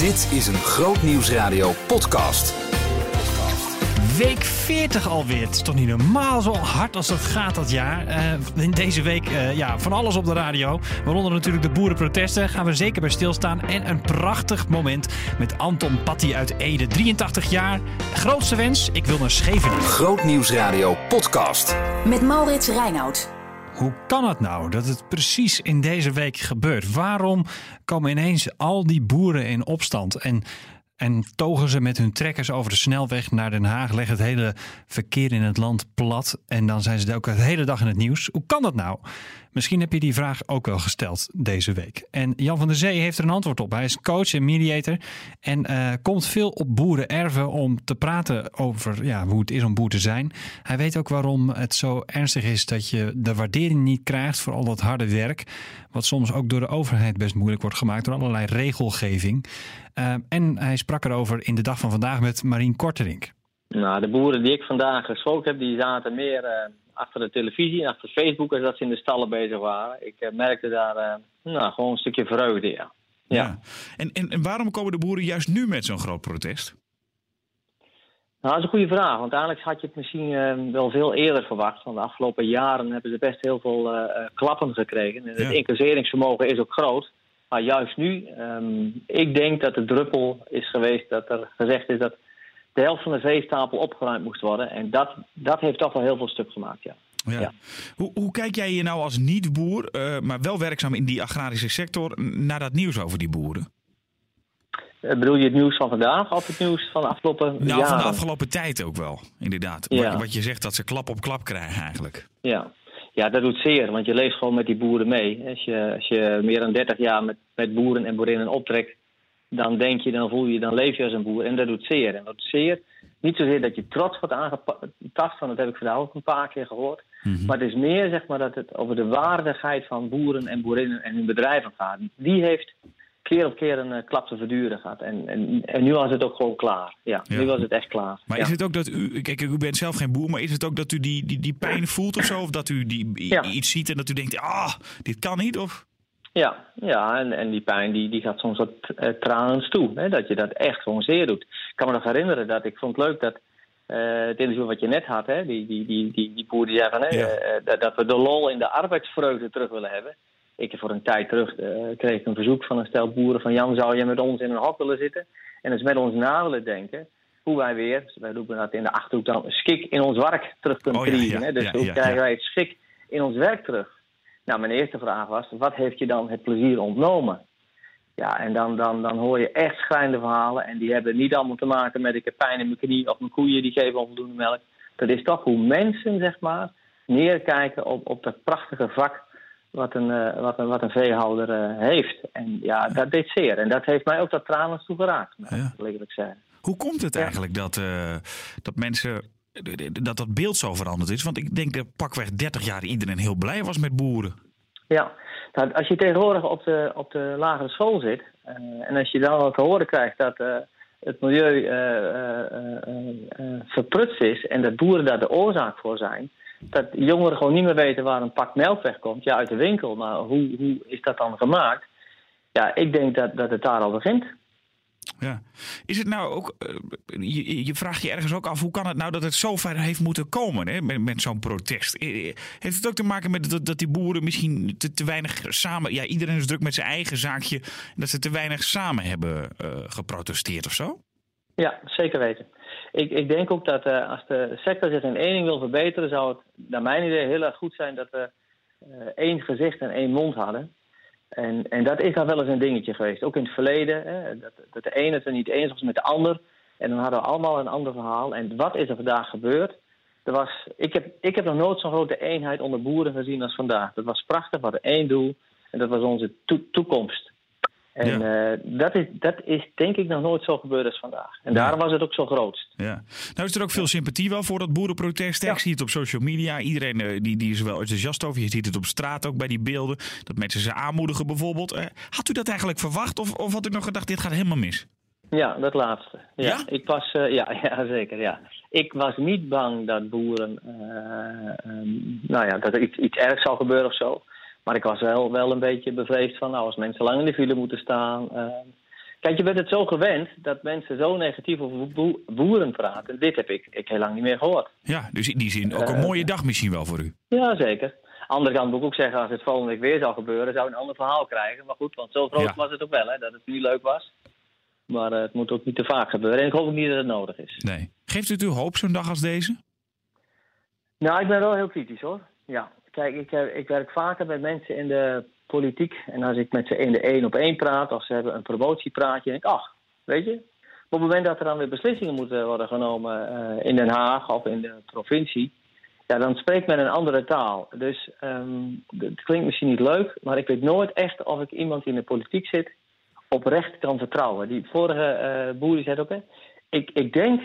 Dit is een Groot Nieuwsradio podcast. Week 40 alweer. Het is toch niet normaal zo hard als dat gaat dat jaar. Eh, in deze week uh, ja, van alles op de radio. Waaronder natuurlijk de boerenprotesten. Gaan we zeker bij stilstaan. En een prachtig moment met Anton Patti uit Ede. 83 jaar. Grootste wens, ik wil naar Scheveningen. Groot Nieuwsradio podcast. Met Maurits Reinoud. Hoe kan het nou dat het precies in deze week gebeurt? Waarom komen ineens al die boeren in opstand? En en togen ze met hun trekkers over de snelweg naar Den Haag, leggen het hele verkeer in het land plat. En dan zijn ze ook de hele dag in het nieuws. Hoe kan dat nou? Misschien heb je die vraag ook wel gesteld deze week. En Jan van der Zee heeft er een antwoord op. Hij is coach en mediator en uh, komt veel op boerenerven om te praten over ja, hoe het is om boer te zijn. Hij weet ook waarom het zo ernstig is dat je de waardering niet krijgt voor al dat harde werk. Wat soms ook door de overheid best moeilijk wordt gemaakt door allerlei regelgeving. Uh, en hij sprak erover in de dag van vandaag met Marien Korterink. Nou, de boeren die ik vandaag gesproken heb, die zaten meer uh, achter de televisie en achter Facebook als dat ze in de stallen bezig waren. Ik uh, merkte daar nou, gewoon een stukje vreugde, ja. ja. ja. En, en, en waarom komen de boeren juist nu met zo'n groot protest? Nou, dat is een goede vraag. Want eigenlijk had je het misschien wel veel eerder verwacht. Want de afgelopen jaren hebben ze best heel veel klappen gekregen. En het ja. incasseringsvermogen is ook groot. Maar juist nu, um, ik denk dat de druppel is geweest dat er gezegd is dat de helft van de veestapel opgeruimd moest worden. En dat, dat heeft toch wel heel veel stuk gemaakt, ja. Ja. ja. Hoe, hoe, kijk jij je nou als niet-boer, uh, maar wel werkzaam in die agrarische sector, naar dat nieuws over die boeren? Uh, bedoel je het nieuws van vandaag of het nieuws van de afgelopen nou, jaren? van de afgelopen tijd ook wel, inderdaad. Ja. Wat, wat je zegt dat ze klap op klap krijgen eigenlijk. Ja, ja, dat doet zeer, want je leeft gewoon met die boeren mee. Als je, als je meer dan 30 jaar met, met boeren en boerinnen optrekt, dan denk je, dan voel je, dan leef je als een boer. En dat doet zeer. En dat doet zeer. Niet zozeer dat je trots wordt aangetast, want dat heb ik vandaag ook een paar keer gehoord. Mm-hmm. Maar het is meer zeg maar, dat het over de waardigheid van boeren en boerinnen en hun bedrijven gaat. Die heeft keer op keer een uh, klap te verduren gaat. En, en, en nu was het ook gewoon klaar. Ja, ja. nu was het echt klaar. Maar ja. is het ook dat u, kijk, u bent zelf geen boer, maar is het ook dat u die, die, die pijn voelt of zo? Of dat u die, ja. iets ziet en dat u denkt, ah, dit kan niet? Of? Ja, ja en, en die pijn die, die gaat soms wat uh, tranens toe. Hè, dat je dat echt gewoon zeer doet. Ik kan me nog herinneren dat ik vond het leuk dat uh, het interview wat je net had, hè, die, die, die, die, die boer die zei van, hè, ja. uh, dat, dat we de lol in de arbeidsvreugde terug willen hebben. Ik heb voor een tijd terug kreeg een verzoek van een stel boeren van Jan, zou je met ons in een hok willen zitten en eens met ons na willen denken hoe wij weer, wij roepen dat in de achterhoek dan, schik in ons werk terug kunnen oh. Ja, Dus hoe krijgen wij het schik in ons werk terug? Nou, mijn eerste vraag was, wat heeft je dan het plezier ontnomen? Ja, en dan, dan, dan hoor je echt schrijnende verhalen. En die hebben niet allemaal te maken met ik heb pijn in mijn knie of mijn koeien die geven onvoldoende melk. Dat is toch hoe mensen, zeg maar, neerkijken op, op dat prachtige vak wat een, uh, wat een, wat een veehouder uh, heeft. En ja, dat deed zeer. En dat heeft mij ook dat tranen toe geraakt, ja. wil ik zeggen. Hoe komt het eigenlijk dat, uh, dat mensen dat dat beeld zo veranderd is? Want ik denk dat pakweg 30 jaar iedereen heel blij was met boeren. Ja, nou, als je tegenwoordig op de, op de lagere school zit uh, en als je dan wat te horen krijgt dat uh, het milieu uh, verprutst is en dat boeren daar de oorzaak voor zijn, dat jongeren gewoon niet meer weten waar een pak melk wegkomt, ja uit de winkel, maar hoe, hoe is dat dan gemaakt? Ja, ik denk dat, dat het daar al begint. Ja. Is het nou ook, je, je vraagt je ergens ook af, hoe kan het nou dat het zo ver heeft moeten komen hè, met, zo'n protest? Heeft het ook te maken met dat, die boeren misschien te, te weinig samen, ja iedereen is druk met zijn eigen zaakje, dat ze te weinig samen hebben geprotesteerd of zo? Ja, zeker weten. Ik, ik denk ook dat als de sector zich in één ding wil verbeteren, zou het naar mijn idee heel erg goed zijn dat we één gezicht en één mond hadden. En, en dat is dan wel eens een dingetje geweest. Ook in het verleden. Hè, dat, dat de ene het er niet eens was met de ander. En dan hadden we allemaal een ander verhaal. En wat is er vandaag gebeurd? Er was, ik, heb, ik heb nog nooit zo'n grote eenheid onder boeren gezien als vandaag. Dat was prachtig. We hadden één doel. En dat was onze to toekomst. En ja. uh, dat, is, dat is denk ik nog nooit zo gebeurd als vandaag. En daarom was het ook zo grootst. Ja. Nou is er ook veel sympathie wel voor dat boerenprotest. Ja. Ik zie het op social media. Iedereen uh, die, die is er wel enthousiast over. Je ziet het op straat ook bij die beelden. Dat mensen ze aanmoedigen bijvoorbeeld. Uh, had u dat eigenlijk verwacht? Of, of had u nog gedacht, dit gaat helemaal mis? Ja, dat laatste. Ja, ja? Ik was, ja, ja, zeker. Ja. Ik was niet bang dat boeren, um, nou ja, dat er iets, iets ergs zou gebeuren of zo. Maar ik was wel, wel een beetje bevreesd van, nou, als mensen lang in de file moeten staan, uh, Kijk, je bent het zo gewend dat mensen zo negatief over boe- boeren praten. Dit heb ik, ik heel lang niet meer gehoord. Ja, dus in die zin ook een Eh, mooie dag misschien wel voor u. Ja, zeker. Andere kant moet ik ook zeggen, als het volgende week weer zou gebeuren, zou je een ander verhaal krijgen. Maar goed, want zo groot Ja. was het ook wel, hè, dat het nu leuk was. Maar eh, het moet ook niet te vaak gebeuren. En ik hoop ook niet dat het nodig is. Nee. Geeft het u hoop zo'n dag als deze? Nou, ik ben wel heel kritisch hoor. Ja, kijk, ik, eh, ik werk vaker met mensen in de politiek. En als ik met ze in de één op één praat, of ze hebben een promotiepraatje, denk ik, ach, weet je. Op het moment dat er dan weer beslissingen moeten worden genomen eh, in Den Haag of in de provincie, ja, dan spreekt men een andere taal. Dus ehm, het klinkt misschien niet leuk, maar ik weet nooit echt of ik iemand die in de politiek zit oprecht kan vertrouwen. Die vorige eh boer die zei ook, hè, ik, ik denk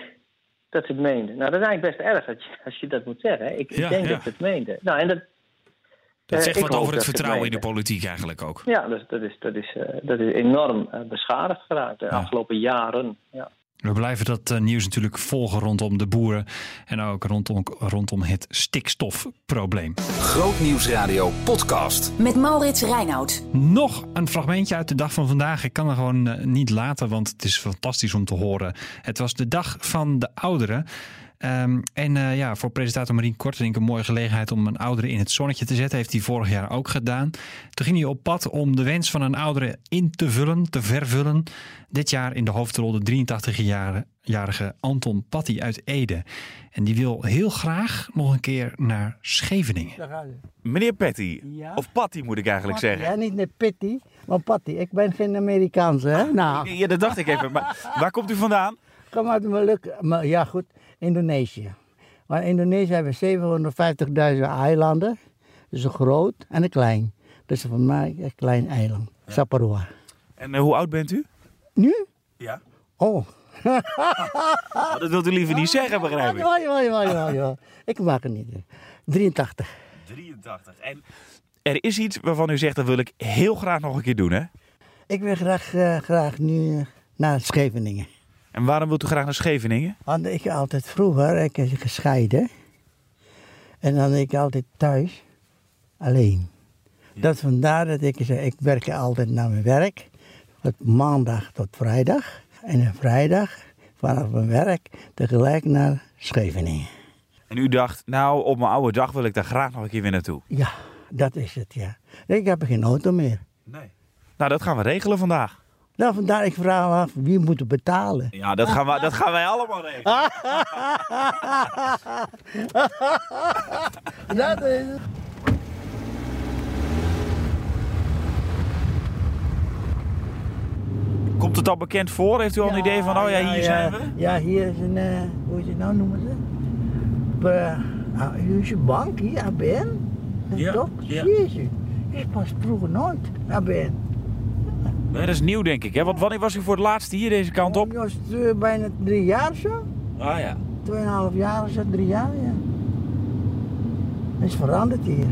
dat ze het meende. Nou, dat is eigenlijk best erg als je, als je dat moet zeggen. hè. Ik, ik Ja, denk ja. dat ze het meende. Nou, en dat, Dat eh, zegt wat over het vertrouwen in de politiek eigenlijk ook. Ja, dus dat is, dat is, eh, dat is enorm eh, beschadigd geraakt de Ja. afgelopen jaren. Ja. We blijven dat nieuws natuurlijk volgen rondom de boeren en ook rondom, rondom het stikstofprobleem. Grootnieuwsradio podcast. Met Maurits Reinoud. Nog een fragmentje uit de dag van vandaag. Ik kan er gewoon niet laten, want het is fantastisch om te horen. Het was de dag van de ouderen. Ehm, en eh, ja, voor presentator Marien Kortering een mooie gelegenheid om een oudere in het zonnetje te zetten. Heeft hij vorig jaar ook gedaan. Toen ging hij op pad om de wens van een oudere in te vullen, te vervullen. Dit jaar in de hoofdrol de 83-jarige Anton Patty uit Ede. En die wil heel graag nog een keer naar Scheveningen. Meneer Patty, Ja? of Patty moet ik eigenlijk Patty, zeggen. hè? Niet net Pitty, maar Patty. Ik ben geen Amerikaanse, hè? Nou, Ja, dat dacht ik even. Maar waar komt u vandaan? kom uit maar Ja, goed, Indonesië. Maar in Indonesië hebben we 750.000 eilanden. Dus een groot en een klein. Dus voor mij een klein eiland. Saparua. En eh, hoe oud bent u? Nu? Ja. Oh. dat wilt u liever niet zeggen, begrijp ik. Ja, ja, ja, ja, ja. Ik maak het niet. 83. 83. En er is iets waarvan u zegt, dat wil ik heel graag nog een keer doen, hè? Ik wil graag, eh, graag nu eh, naar Scheveningen. En waarom wilt u graag naar Scheveningen? Want ik altijd vroeger, ik is gescheiden. En dan ik altijd thuis, alleen. Dat vandaar dat ik zeg, ik werk altijd naar mijn werk. Van maandag tot vrijdag. En een vrijdag vanaf mijn werk tegelijk naar Scheveningen. En u dacht, nou, op mijn oude dag wil ik daar graag nog een keer weer naartoe. Ja, dat is het, ja. Ik heb geen auto meer. Nee. Nou, dat gaan we regelen vandaag. Nou, vandaar ik vraag me af, wie moet betalen? Ja, dat gaan, we, dat gaan wij allemaal regelen. Dat is het. Komt het al bekend voor? Heeft u al een idee van, oh ja, hier zijn we? Ja, hier is een, eh, hoe is het nou noemen ze? Ah, hier is een bank, hier, ABN. Ja, Toch? ja. Jezus, ik was vroeger nooit ABN. Dat is nieuw, denk ik. Hè? Want wanneer was u voor het laatst hier deze kant op? Ik was eh, bijna drie jaar of zo. Ah ja. Tweeënhalf jaar of zo, drie jaar, ja. Het is veranderd hier.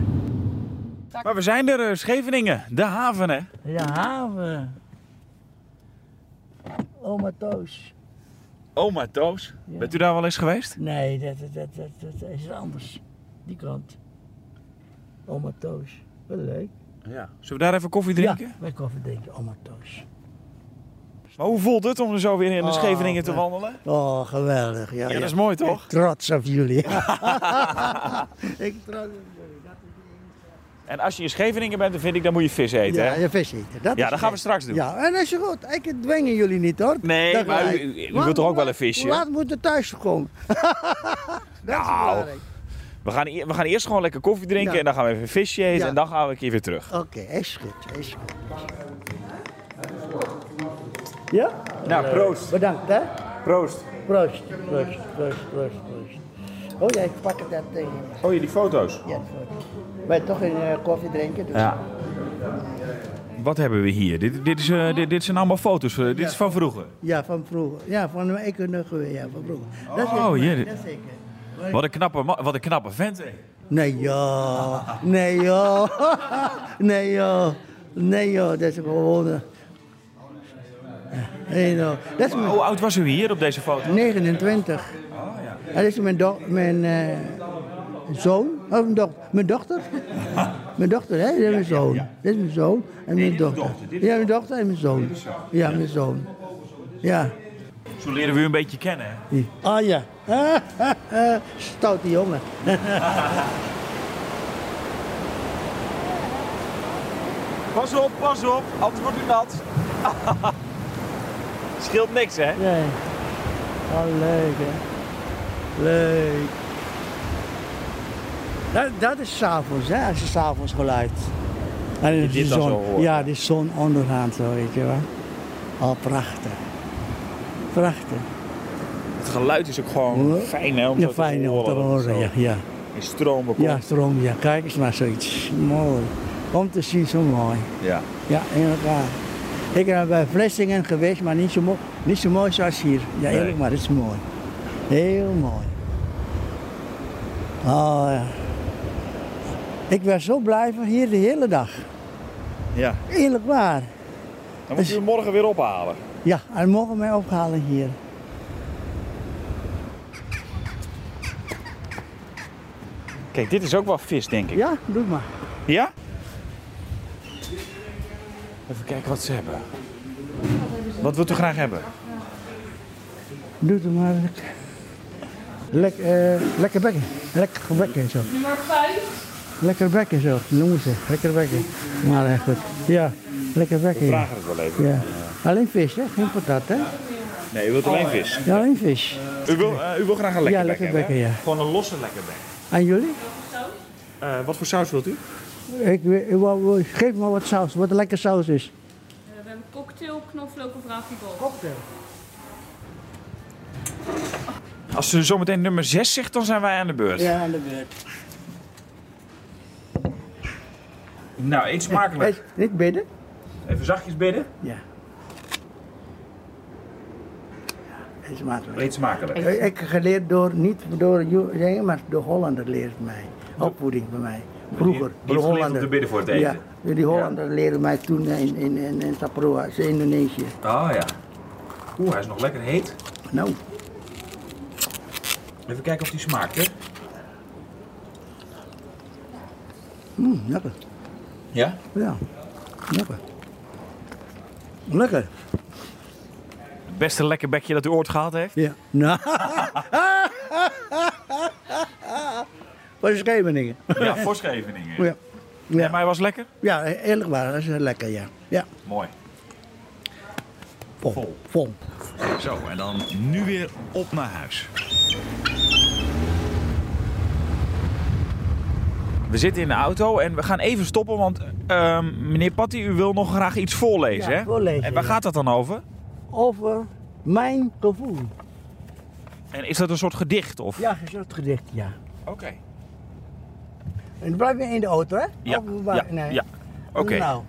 Maar we zijn er, eh, Scheveningen. De haven, hè? Ja, haven. Oma Toos. Oma Toos. Ja. Bent u daar wel eens geweest? Nee, dat, dat, dat, dat, dat is anders. Die kant. Oma Toos. Wel leuk. Ja. Zullen we daar even koffie drinken? Ja, wij koffie drinken, oma Toos. Maar hoe voelt het om er zo weer in de Oh, Scheveningen te wandelen? Oh, geweldig. Ja, Ja, dat is mooi, toch? Trots op jullie. ik trots op jullie. Dat is En als je in Scheveningen bent, dan vind ik, dan moet je vis eten, ja, je vis eten. Dat Ja, dat gaan we straks doen. Ja, en dat is goed. Ik dwingen jullie niet hoor. Nee, Dat maar u- u wilt toch ook wel een visje? Laat moeten thuis komen. dat is Nou. We gaan, e- we gaan eerst gewoon lekker koffie drinken Ja. en dan gaan we even visje eten Ja. en dan gaan we een keer weer terug. Oké, is goed. Is goed. Ja? Nou, proost. Bedankt hè. Proost. Proost, proost, proost, proost, proost. Oh ja, ik pak het dat tegen. Oh, je die foto's? Ja, goed. Wij toch een eh, koffie drinken, dus. Ja. Wat hebben we hier? Dit, dit, is, eh, dit, dit zijn allemaal foto's. dit is van vroeger. Ja, van vroeger. Ja, van mijn economie, ja, van vroeger. Dat is Oh. Dat is zeker. Wat een knappe, wat een knappe vent. hè. Nee joh, nee joh, nee joh, nee joh, dat is gewoon... Nee dat is mijn Hoe oud was u hier op deze foto? 29. Dat is mijn, do mijn eh, zoon, of mijn, doch mijn dochter. Mijn dochter, hè? Dit is mijn zoon. ja. Dit is mijn zoon en mijn dochter. dochter, Ja, mijn dochter en mijn zoon. Ja, mijn zoon. Ja. Zo leren we u een beetje kennen. hè? Ah ja. Stoute jongen. Pas op, pas op, anders wordt u nat. Scheelt niks, hè? Nee. Oh, leuk hè. Leuk. Dat, dat is s'avonds, hè, als je s'avonds geluid. En de zon. Ja, die zon ondergaat zo, weet je wel. Oh, prachtig. Prachtig. Het geluid is ook gewoon fijn, hè? Om Ja, fijn om te horen, ja. Ja, In stromen komt. ja stroom, ja. Kijk eens naar zoiets. Mooi. Om te zien, zo mooi. Ja. Ja, inderdaad. Ik ben bij Vlissingen geweest, maar niet zo, mooi, niet zo mooi zoals hier. Ja, eerlijk, Nee. maar het is mooi. Heel mooi. Oh ja. Ik ben zo blij van hier de hele dag. ja. Eerlijk waar. Dan moet u hem morgen weer ophalen. Ja, en mogen mij ophalen hier. Kijk, dit is ook wel vis, denk ik. Ja, doe maar. Ja? Even kijken wat ze hebben. Wat wilt u graag hebben? Doe het maar. Lek, eh, lekker bekken. Lekker bekken zo. Nummer 5. Lekker bekken zo, noemen ze. Lekker bekken. Maar echt goed. Ja, lekker bekken. Ja. Vragen het wel even. ja. Alleen vis, hè? Geen patat, hè? Nee, u wilt alleen vis. Ja, alleen vis. U wil, eh, u wil graag een lekker Ja, bek lekker hebben, bekken, hè? ja. Gewoon een losse lekker bek. En jullie? Eh, wat voor saus wilt u? Ik, wil- ik geef me wat saus, wat een lekker saus is. we hebben cocktail, knoflook of ravigold. Cocktail. Als ze zometeen nummer 6 zegt, dan zijn wij aan de beurt. Ja, aan de beurt. Nou, eet smakelijk. Niet bidden? Even zachtjes bidden. Ja. Ja, eet smakelijk. Eet smakelijk. Ik geleerd door, niet door dingen, maar door Hollander leert mij. Opvoeding bij mij. Vroeger. Die geleerd om te bidden voor het eten. Ja, die Hollander leerden mij toen in, in, in, in Saproa, in Indonesië. Oh ja. Oeh, hij is nog lekker heet. Nou, Even kijken of die smaakt, hè? mm, lekker. Ja? Ja, lekker. Lekker. Beste lekker bekje dat u ooit gehad heeft? Ja. Nou. Is Scheveningen? Ja, voor Scheveningen. Ja. Ja. Maar hij was lekker? ja, eerlijk waar, dat is lekker, ja. Ja, Mooi. vol. Vol. Vol. Zo, en dan nu weer op naar huis. We zitten in de auto en we gaan even stoppen, want ehm, meneer Patty, u wil nog graag iets voorlezen, Ja, hè? voorlezen, En waar gaat dat dan over? Over mijn gevoel. En is dat een soort gedicht? Of? Ja, is dat gedicht, ja. Oké. En dan blijf je in de auto, hè? Ja, Of waar- ja, nee. ja. Oké. Nou,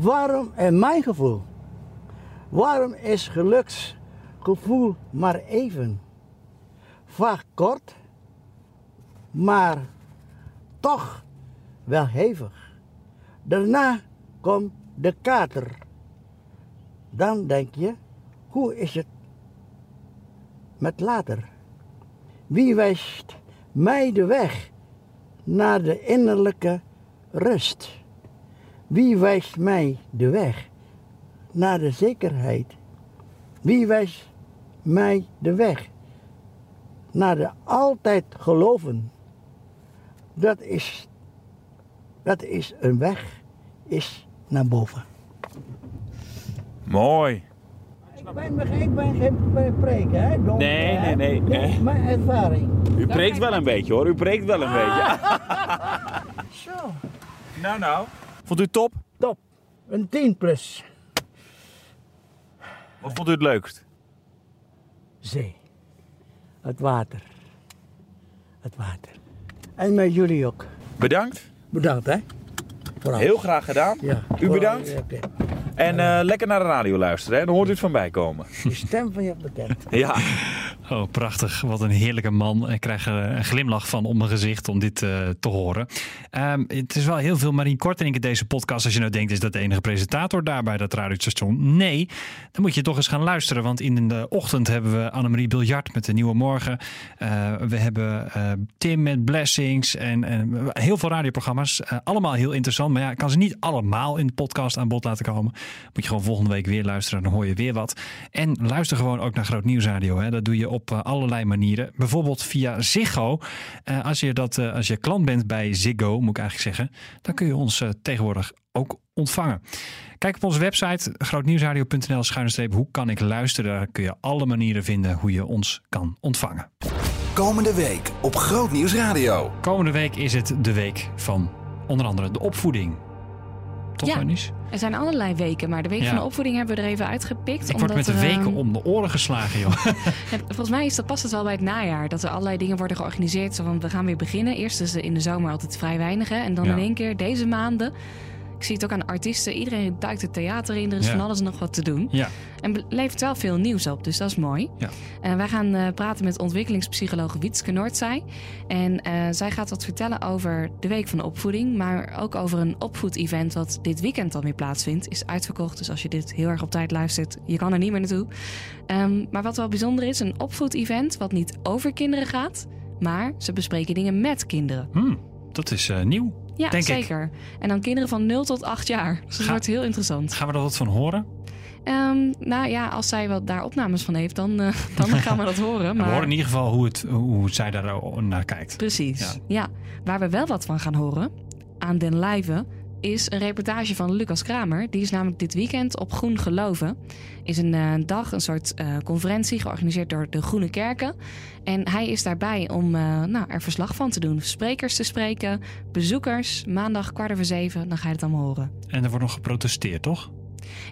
waarom, en mijn gevoel, waarom is geluksgevoel maar even? Vaak kort, maar toch wel hevig. Daarna komt de kater. Dan denk je, hoe is het met later? Wie wijst mij de weg naar de innerlijke rust? Wie wijst mij de weg naar de zekerheid? Wie wijst mij de weg naar de altijd geloven? Dat is, dat is een weg, is naar boven. Mooi. Ik ben, ik ben geen preker, hè? Donker, Nee, hè? nee, nee, Dit is nee. mijn ervaring. U preekt wel een beetje hoor, u preekt wel een beetje. Zo, Nou, nou. Vond u het top? top. Een 10 plus. Wat vond u het leukst? Zee. Het water. Het water. En met jullie ook. Bedankt. Bedankt, hè? Vooral. Heel graag gedaan. Ja. U bedankt. Ja. En eh, lekker naar de radio luisteren, hè? dan hoort u het van bij komen. De stem van je bekend. Ja. Oh, prachtig. Wat een heerlijke man. Ik krijg er een glimlach van op mijn gezicht om dit eh, te horen. Ehm, het is wel heel veel Marien Kortenink in deze podcast. Als je nou denkt, is dat de enige presentator daar bij dat radiostation? Nee, dan moet je toch eens gaan luisteren. Want in de ochtend hebben we Annemarie Biljart met de Nieuwe Morgen. Eh, we hebben eh, Tim met Blessings en, en heel veel radioprogramma's. Eh, allemaal heel interessant. Maar ja, ik kan ze niet allemaal in de podcast aan bod laten komen. Moet je gewoon volgende week weer luisteren. Dan hoor je weer wat. En luister gewoon ook naar Groot Nieuwsradio. Hè. Dat doe je op eh, allerlei manieren. Bijvoorbeeld via Ziggo. Eh, als, je dat, eh, als je klant bent bij Ziggo, moet ik eigenlijk zeggen. Dan kun je ons tegenwoordig ook ontvangen. Kijk op onze website grootnieuwsradio.nl schuine streep hoe kan ik luisteren. Daar kun je alle manieren vinden hoe je ons kan ontvangen. Komende week op Groot Nieuws Radio. Komende week is het de week van onder andere de opvoeding. Toch, Ja. Er zijn allerlei weken, maar de week Ja. van de opvoeding hebben we er even uitgepikt. Ik word omdat met de weken ehm, om de oren geslagen, joh. Ja, volgens mij is dat past het wel bij het najaar. Dat er allerlei dingen worden georganiseerd. Zo van, we gaan weer beginnen. Eerst is er in de zomer altijd vrij weinig. Hè? En dan in één keer deze maanden. Ik zie het ook aan artiesten. Iedereen duikt het theater in. Er is Ja. van alles nog wat te doen. Ja. En levert wel veel nieuws op. Dus dat is mooi. Ja. En wij gaan eh, praten met ontwikkelingspsycholoog Wietske Noordzij. En eh, zij gaat wat vertellen over de Week van de Opvoeding. Maar ook over een opvoedevent wat dit weekend dan weer plaatsvindt. Is uitverkocht. Dus als je dit heel erg op tijd luistert, je kan er niet meer naartoe. Ehm, maar wat wel bijzonder is, een opvoedevent wat niet over kinderen gaat. Maar ze bespreken dingen met kinderen. Hmm, dat is eh, nieuw. Ja, Denk ik. zeker. En dan kinderen van 0 tot 8 jaar. Dus dat Ga- wordt heel interessant. Gaan we er wat van horen? Ehm, nou ja, als zij wat daar opnames van heeft, dan, eh, dan gaan we dat horen. We Maar... horen in ieder geval hoe, het, hoe zij daar naar kijkt. Precies. Ja. Ja. Waar we wel wat van gaan horen aan den lijve is een reportage van Lucas Kramer. Die is namelijk dit weekend op Groen Geloven. Is een eh, dag, een soort eh, conferentie georganiseerd door de Groene Kerken. En hij is daarbij om eh, nou, er verslag van te doen. Sprekers te spreken, bezoekers. Maandag kwart over zeven, dan ga je het allemaal horen. En er wordt nog geprotesteerd, toch?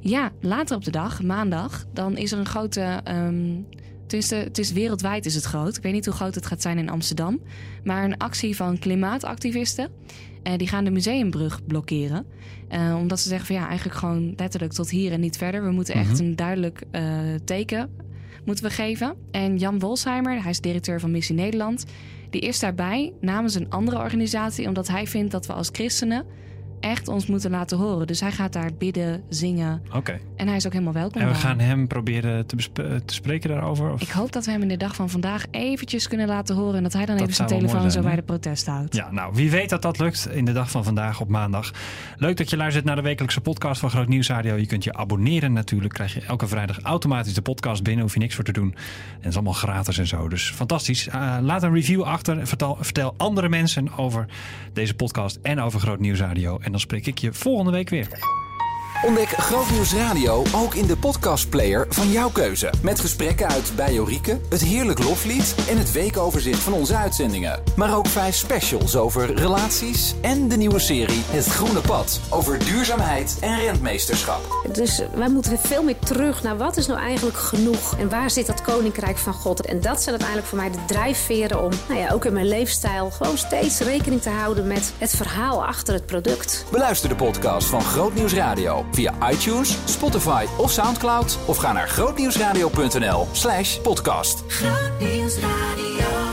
Ja, later op de dag, maandag, dan is er een grote. tenminste, het is wereldwijd is het groot. Ik weet niet hoe groot het gaat zijn in Amsterdam. Maar een actie van klimaatactivisten. En die gaan de museumbrug blokkeren. Eh, omdat ze zeggen van ja, eigenlijk gewoon letterlijk tot hier en niet verder. We moeten echt een duidelijk eh, teken moeten we geven. En Jan Wolsheimer, hij is directeur van Missie Nederland. Die is daarbij namens een andere organisatie. Omdat hij vindt dat we als christenen echt ons moeten laten horen. Dus hij gaat daar bidden, zingen. Oké. En hij is ook helemaal welkom. En we daar. gaan hem proberen te, besp- te spreken daarover? Of? Ik hoop dat we hem in de dag van vandaag eventjes kunnen laten horen. En dat hij dan Dat even zijn telefoon zo bij de protest houdt. Ja, nou, wie weet dat dat lukt in de dag van vandaag op maandag. Leuk dat je luistert naar de wekelijkse podcast van Groot Nieuws Radio. Je kunt je abonneren natuurlijk. Krijg je elke vrijdag automatisch de podcast binnen. Hoef je niks voor te doen. En het is allemaal gratis en zo. Dus fantastisch. Uh, laat een review achter. Vertel, vertel andere mensen over deze podcast en over Groot Nieuws Radio. En dan spreek ik je volgende week weer. Ontdek Groot Nieuws Radio ook in de podcastplayer van jouw keuze. Met gesprekken uit Bijorieke, het Heerlijk Loflied en het weekoverzicht van onze uitzendingen. Maar ook vijf specials over relaties en de nieuwe serie Het Groene Pad over duurzaamheid en rentmeesterschap. Dus wij moeten veel meer terug naar wat is nou eigenlijk genoeg en waar zit dat koninkrijk van God. En dat zijn uiteindelijk voor mij de drijfveren om, nou ja, ook in mijn leefstijl, gewoon steeds rekening te houden met het verhaal achter het product. Beluister de podcast van Groot Nieuws Radio via iTunes, Spotify of Soundcloud of ga naar grootnieuwsradio.nl slash podcast. Groot Nieuws Radio.